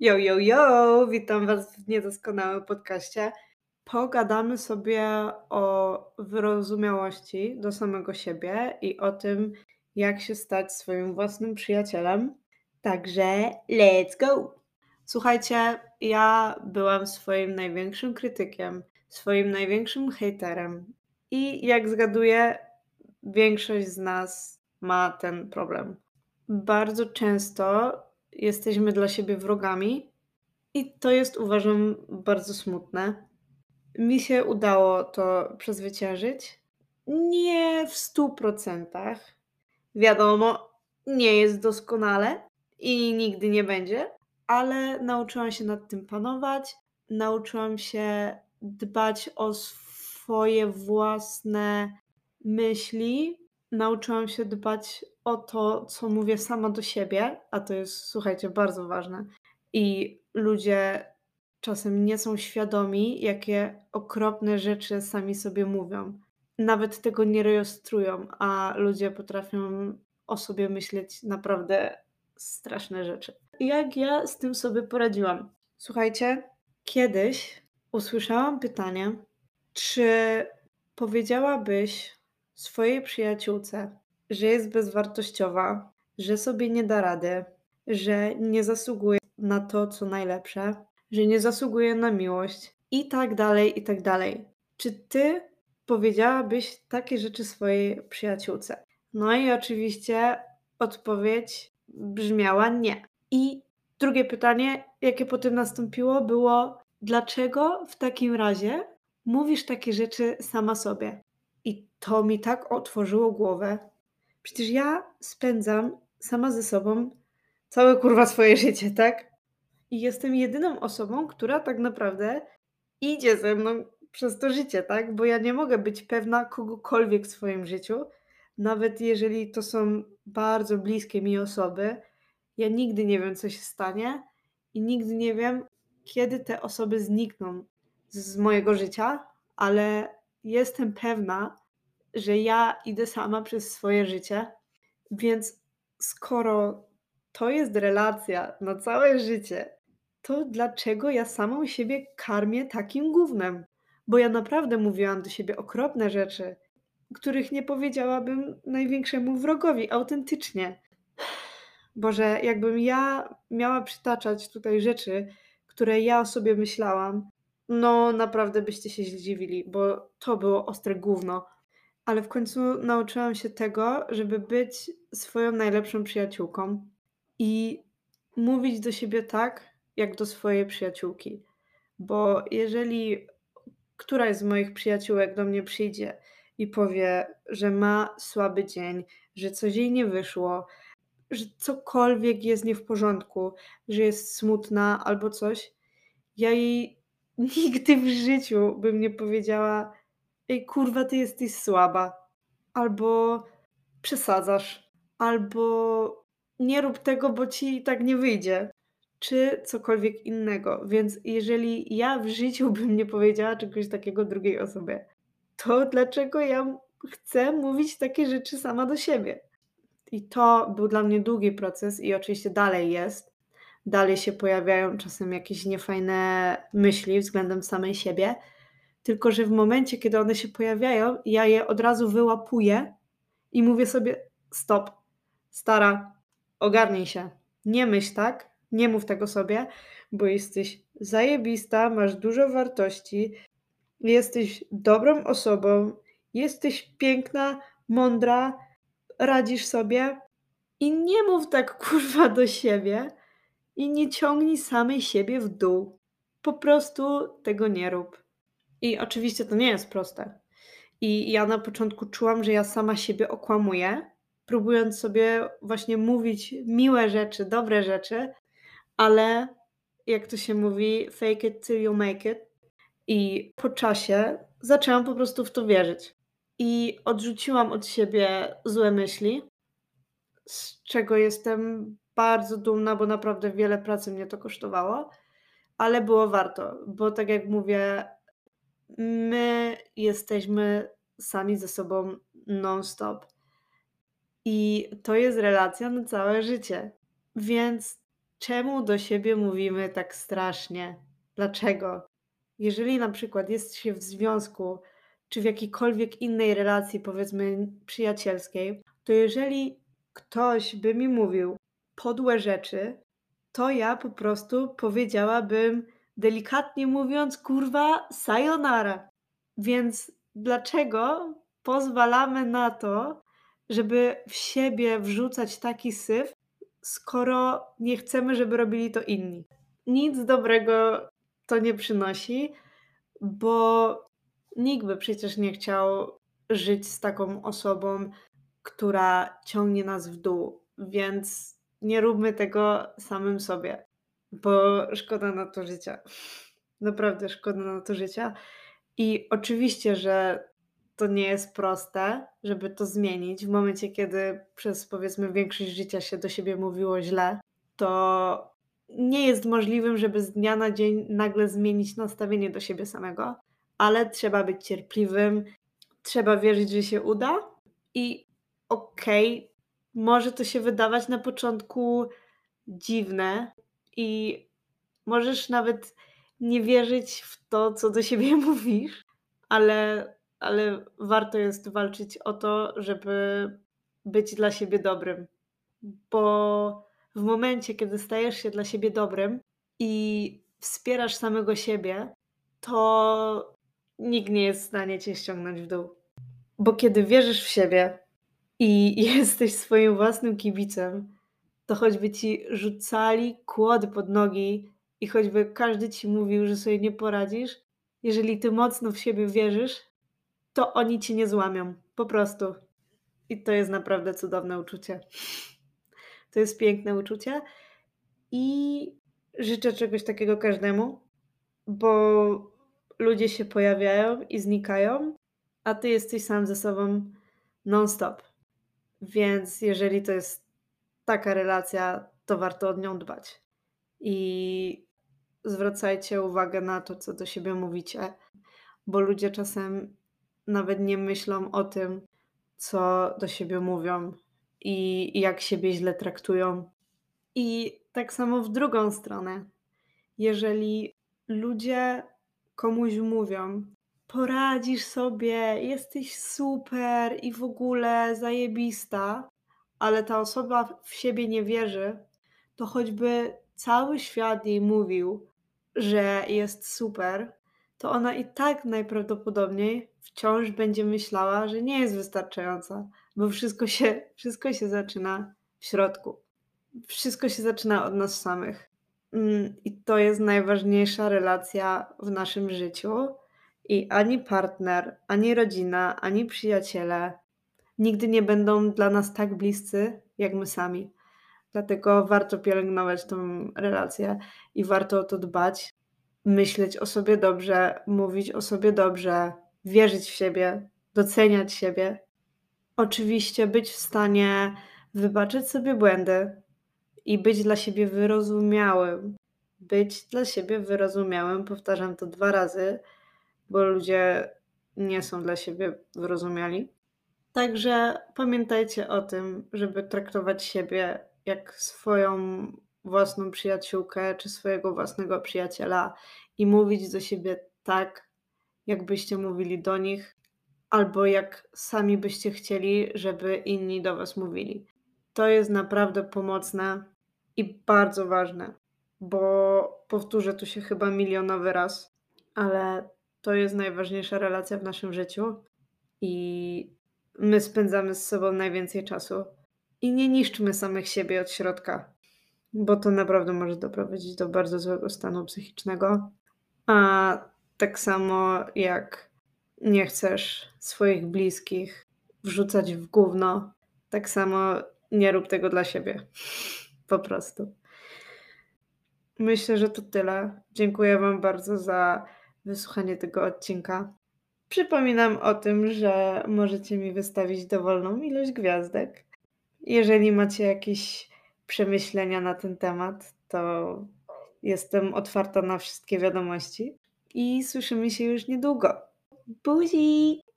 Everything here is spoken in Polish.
Yo, yo, yo! Witam Was w niedoskonałym podcaście. Pogadamy sobie o wyrozumiałości do samego siebie i o tym, jak się stać swoim własnym przyjacielem. Także let's go! Słuchajcie, ja byłam swoim największym krytykiem, swoim największym haterem. I jak zgaduję, większość z nas ma ten problem. Bardzo często jesteśmy dla siebie wrogami i to jest, uważam, bardzo smutne. Mi się udało to przezwyciężyć. Nie w stu procentach. Wiadomo, nie jest doskonale i nigdy nie będzie, ale nauczyłam się nad tym panować. Nauczyłam się dbać o swoje własne myśli. Nauczyłam się dbać o to, co mówię sama do siebie, a to jest, słuchajcie, bardzo ważne. I ludzie czasem nie są świadomi, jakie okropne rzeczy sami sobie mówią. Nawet tego nie rejestrują, a ludzie potrafią o sobie myśleć naprawdę straszne rzeczy. Jak ja z tym sobie poradziłam? Słuchajcie, kiedyś usłyszałam pytanie, czy powiedziałabyś swojej przyjaciółce, że jest bezwartościowa, że sobie nie da rady, że nie zasługuje na to, co najlepsze, że nie zasługuje na miłość i tak dalej, i tak dalej. Czy ty powiedziałabyś takie rzeczy swojej przyjaciółce? No i oczywiście odpowiedź brzmiała nie. I drugie pytanie, jakie potem nastąpiło, było: dlaczego w takim razie mówisz takie rzeczy sama sobie? I to mi tak otworzyło głowę. Przecież ja spędzam sama ze sobą całe kurwa swoje życie, tak? I jestem jedyną osobą, która tak naprawdę idzie ze mną przez to życie, tak? Bo ja nie mogę być pewna kogokolwiek w swoim życiu, nawet jeżeli to są bardzo bliskie mi osoby. Ja nigdy nie wiem, co się stanie i nigdy nie wiem, kiedy te osoby znikną z mojego życia, ale jestem pewna, że ja idę sama przez swoje życie, więc skoro to jest relacja na całe życie, to dlaczego ja samą siebie karmię takim gównem? Bo ja naprawdę mówiłam do siebie okropne rzeczy, których nie powiedziałabym największemu wrogowi autentycznie. Boże, jakbym ja miała przytaczać tutaj rzeczy, które ja o sobie myślałam, no naprawdę byście się zdziwili, bo to było ostre gówno. Ale w końcu nauczyłam się tego, żeby być swoją najlepszą przyjaciółką i mówić do siebie tak, jak do swojej przyjaciółki. Bo jeżeli któraś z moich przyjaciółek do mnie przyjdzie i powie, że ma słaby dzień, że coś jej nie wyszło, że cokolwiek jest nie w porządku, że jest smutna albo coś, ja jej nigdy w życiu bym nie powiedziała: Ej, kurwa, ty jesteś słaba, albo przesadzasz, albo nie rób tego, bo ci tak nie wyjdzie, czy cokolwiek innego. Więc jeżeli ja w życiu bym nie powiedziała czegoś takiego drugiej osobie, to dlaczego ja chcę mówić takie rzeczy sama do siebie? I to był dla mnie długi proces i oczywiście dalej jest. Dalej się pojawiają czasem jakieś niefajne myśli względem samej siebie, tylko że w momencie, kiedy one się pojawiają, ja je od razu wyłapuję i mówię sobie: stop, stara, ogarnij się. Nie myśl tak, nie mów tego sobie, bo jesteś zajebista, masz dużo wartości, jesteś dobrą osobą, jesteś piękna, mądra, radzisz sobie i nie mów tak kurwa do siebie i nie ciągnij samej siebie w dół. Po prostu tego nie rób. I oczywiście to nie jest proste. I ja na początku czułam, że ja sama siebie okłamuję, próbując sobie właśnie mówić miłe rzeczy, dobre rzeczy, ale jak to się mówi, fake it till you make it. I po czasie zaczęłam po prostu w to wierzyć. I odrzuciłam od siebie złe myśli, z czego jestem bardzo dumna, bo naprawdę wiele pracy mnie to kosztowało, ale było warto, bo tak jak mówię, my jesteśmy sami ze sobą non-stop. I to jest relacja na całe życie. Więc czemu do siebie mówimy tak strasznie? Dlaczego? Jeżeli na przykład jest się w związku, czy w jakiejkolwiek innej relacji, powiedzmy przyjacielskiej, to jeżeli ktoś by mi mówił podłe rzeczy, to ja po prostu powiedziałabym, delikatnie mówiąc, kurwa, sayonara. Więc dlaczego pozwalamy na to, żeby w siebie wrzucać taki syf, skoro nie chcemy, żeby robili to inni? Nic dobrego to nie przynosi, bo nikt by przecież nie chciał żyć z taką osobą, która ciągnie nas w dół, więc nie róbmy tego samym sobie, bo szkoda na to życia. Naprawdę szkoda na to życia. I oczywiście, że to nie jest proste, żeby to zmienić. W momencie, kiedy przez powiedzmy większość życia się do siebie mówiło źle, to nie jest możliwym, żeby z dnia na dzień nagle zmienić nastawienie do siebie samego, ale trzeba być cierpliwym, trzeba wierzyć, że się uda i okej, okay, może to się wydawać na początku dziwne i możesz nawet nie wierzyć w to, co do siebie mówisz, ale, ale warto jest walczyć o to, żeby być dla siebie dobrym. Bo w momencie, kiedy stajesz się dla siebie dobrym i wspierasz samego siebie, to nikt nie jest w stanie cię ściągnąć w dół. Bo kiedy wierzysz w siebie i jesteś swoim własnym kibicem, to choćby ci rzucali kłody pod nogi i choćby każdy ci mówił, że sobie nie poradzisz, jeżeli ty mocno w siebie wierzysz, to oni cię nie złamią. Po prostu. I to jest naprawdę cudowne uczucie. To jest piękne uczucie i życzę czegoś takiego każdemu, bo ludzie się pojawiają i znikają, a ty jesteś sam ze sobą non-stop. Więc jeżeli to jest taka relacja, to warto o nią dbać. I zwracajcie uwagę na to, co do siebie mówicie, bo ludzie czasem nawet nie myślą o tym, co do siebie mówią i jak siebie źle traktują. I tak samo w drugą stronę. Jeżeli ludzie komuś mówią, poradzisz sobie, jesteś super i w ogóle zajebista, ale ta osoba w siebie nie wierzy, to choćby cały świat jej mówił, że jest super, to ona i tak najprawdopodobniej wciąż będzie myślała, że nie jest wystarczająca, bo wszystko się, wszystko się zaczyna w środku. Wszystko się zaczyna od nas samych. Mm, I to jest najważniejsza relacja w naszym życiu. I ani partner, ani rodzina, ani przyjaciele nigdy nie będą dla nas tak bliscy jak my sami. Dlatego warto pielęgnować tą relację i warto o to dbać, myśleć o sobie dobrze, mówić o sobie dobrze, wierzyć w siebie, doceniać siebie. Oczywiście być w stanie wybaczyć sobie błędy i być dla siebie wyrozumiałym. Być dla siebie wyrozumiałym, powtarzam to dwa razy, bo ludzie nie są dla siebie wyrozumiali. Także pamiętajcie o tym, żeby traktować siebie jak swoją własną przyjaciółkę czy swojego własnego przyjaciela i mówić do siebie tak, jakbyście mówili do nich, albo jak sami byście chcieli, żeby inni do Was mówili. To jest naprawdę pomocne i bardzo ważne, bo powtórzę tu się chyba milionowy raz, ale to jest najważniejsza relacja w naszym życiu i my spędzamy z sobą najwięcej czasu. I nie niszczmy samych siebie od środka, bo to naprawdę może doprowadzić do bardzo złego stanu psychicznego. A tak samo jak nie chcesz swoich bliskich wrzucać w gówno, tak samo nie rób tego dla siebie. Po prostu. Myślę, że to tyle. Dziękuję Wam bardzo za wysłuchanie tego odcinka. Przypominam o tym, że możecie mi wystawić dowolną ilość gwiazdek. Jeżeli macie jakieś przemyślenia na ten temat, to jestem otwarta na wszystkie wiadomości i słyszymy się już niedługo. Buzi!